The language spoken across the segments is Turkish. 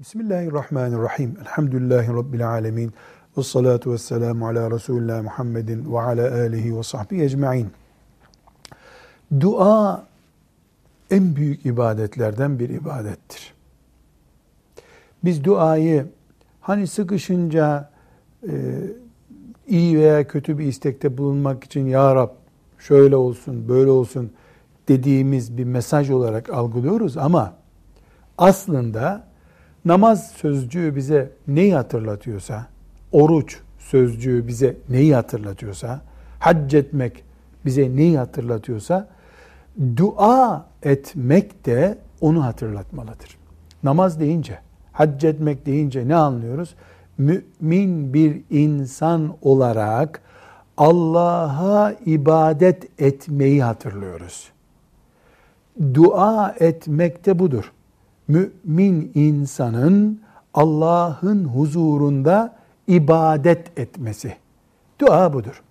Bismillahirrahmanirrahim. Elhamdülillahi Rabbil alemin. Ve salatu ve selamu ala Resulullah Muhammedin ve ala alihi ve sahbihi ecma'in. Dua en büyük ibadetlerden bir ibadettir. Biz duayı hani sıkışınca e, iyi veya kötü bir istekte bulunmak için Ya Rab şöyle olsun böyle olsun dediğimiz bir mesaj olarak algılıyoruz ama aslında namaz sözcüğü bize neyi hatırlatıyorsa, oruç sözcüğü bize neyi hatırlatıyorsa, hac etmek bize neyi hatırlatıyorsa, dua etmek de onu hatırlatmalıdır. Namaz deyince, hac etmek deyince ne anlıyoruz? Mümin bir insan olarak Allah'a ibadet etmeyi hatırlıyoruz. Dua etmek de budur mümin insanın Allah'ın huzurunda ibadet etmesi. Dua budur.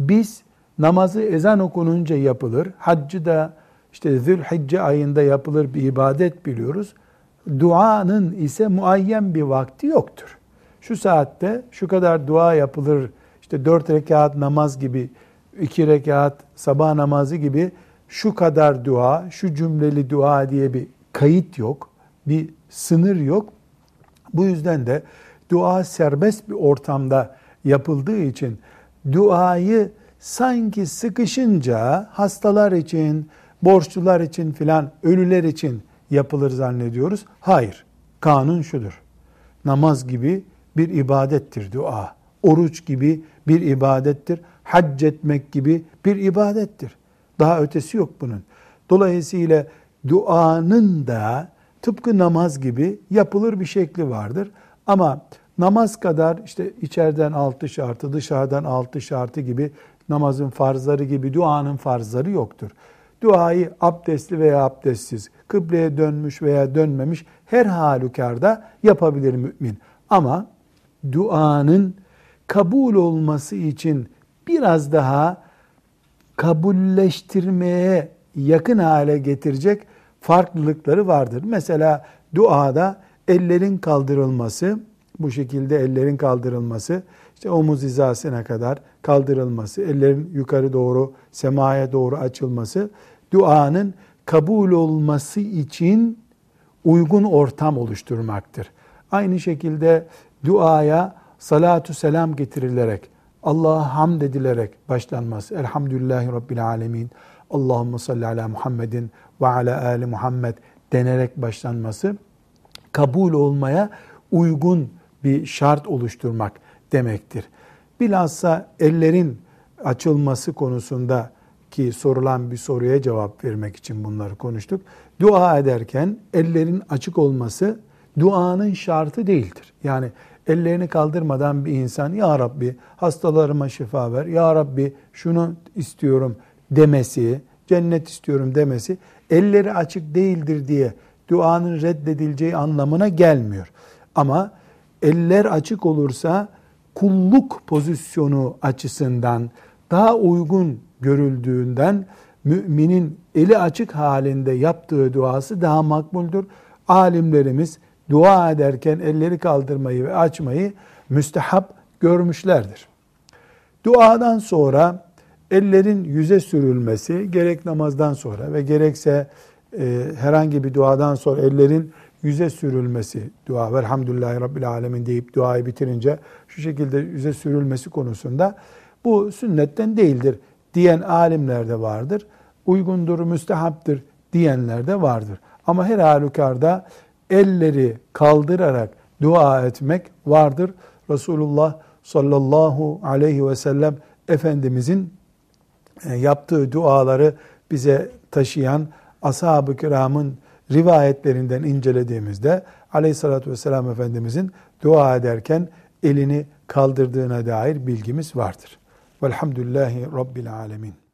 Biz namazı ezan okununca yapılır, haccı da işte Zülhicce ayında yapılır bir ibadet biliyoruz. Duanın ise muayyen bir vakti yoktur. Şu saatte şu kadar dua yapılır, işte dört rekat namaz gibi, iki rekat sabah namazı gibi şu kadar dua, şu cümleli dua diye bir kayıt yok, bir sınır yok. Bu yüzden de dua serbest bir ortamda yapıldığı için duayı sanki sıkışınca hastalar için, borçlular için filan, ölüler için yapılır zannediyoruz. Hayır. Kanun şudur. Namaz gibi bir ibadettir dua. Oruç gibi bir ibadettir. Hac etmek gibi bir ibadettir. Daha ötesi yok bunun. Dolayısıyla duanın da tıpkı namaz gibi yapılır bir şekli vardır. Ama namaz kadar işte içeriden altı şartı, dışarıdan altı şartı gibi namazın farzları gibi duanın farzları yoktur. Duayı abdestli veya abdestsiz, kıbleye dönmüş veya dönmemiş her halükarda yapabilir mümin. Ama duanın kabul olması için biraz daha kabulleştirmeye yakın hale getirecek farklılıkları vardır. Mesela duada ellerin kaldırılması, bu şekilde ellerin kaldırılması, işte omuz hizasına kadar kaldırılması, ellerin yukarı doğru, semaya doğru açılması, duanın kabul olması için uygun ortam oluşturmaktır. Aynı şekilde duaya salatu selam getirilerek, Allah'a hamd edilerek başlanması. Elhamdülillahi Rabbil Alemin. Allahümme salli ala Muhammedin ve ala ali Muhammed denerek başlanması kabul olmaya uygun bir şart oluşturmak demektir. Bilhassa ellerin açılması konusunda ki sorulan bir soruya cevap vermek için bunları konuştuk. Dua ederken ellerin açık olması duanın şartı değildir. Yani ellerini kaldırmadan bir insan ya Rabbi hastalarıma şifa ver, ya Rabbi şunu istiyorum demesi, cennet istiyorum demesi elleri açık değildir diye duanın reddedileceği anlamına gelmiyor. Ama eller açık olursa kulluk pozisyonu açısından daha uygun görüldüğünden müminin eli açık halinde yaptığı duası daha makbuldür. Alimlerimiz dua ederken elleri kaldırmayı ve açmayı müstehap görmüşlerdir. Duadan sonra ellerin yüze sürülmesi gerek namazdan sonra ve gerekse e, herhangi bir duadan sonra ellerin yüze sürülmesi dua velhamdülillahi rabbil alemin deyip duayı bitirince şu şekilde yüze sürülmesi konusunda bu sünnetten değildir diyen alimler de vardır. Uygundur, müstehaptır diyenler de vardır. Ama her halükarda elleri kaldırarak dua etmek vardır. Resulullah sallallahu aleyhi ve sellem Efendimizin yaptığı duaları bize taşıyan ashab-ı kiramın rivayetlerinden incelediğimizde aleyhissalatü vesselam Efendimizin dua ederken elini kaldırdığına dair bilgimiz vardır. Velhamdülillahi Rabbil Alemin.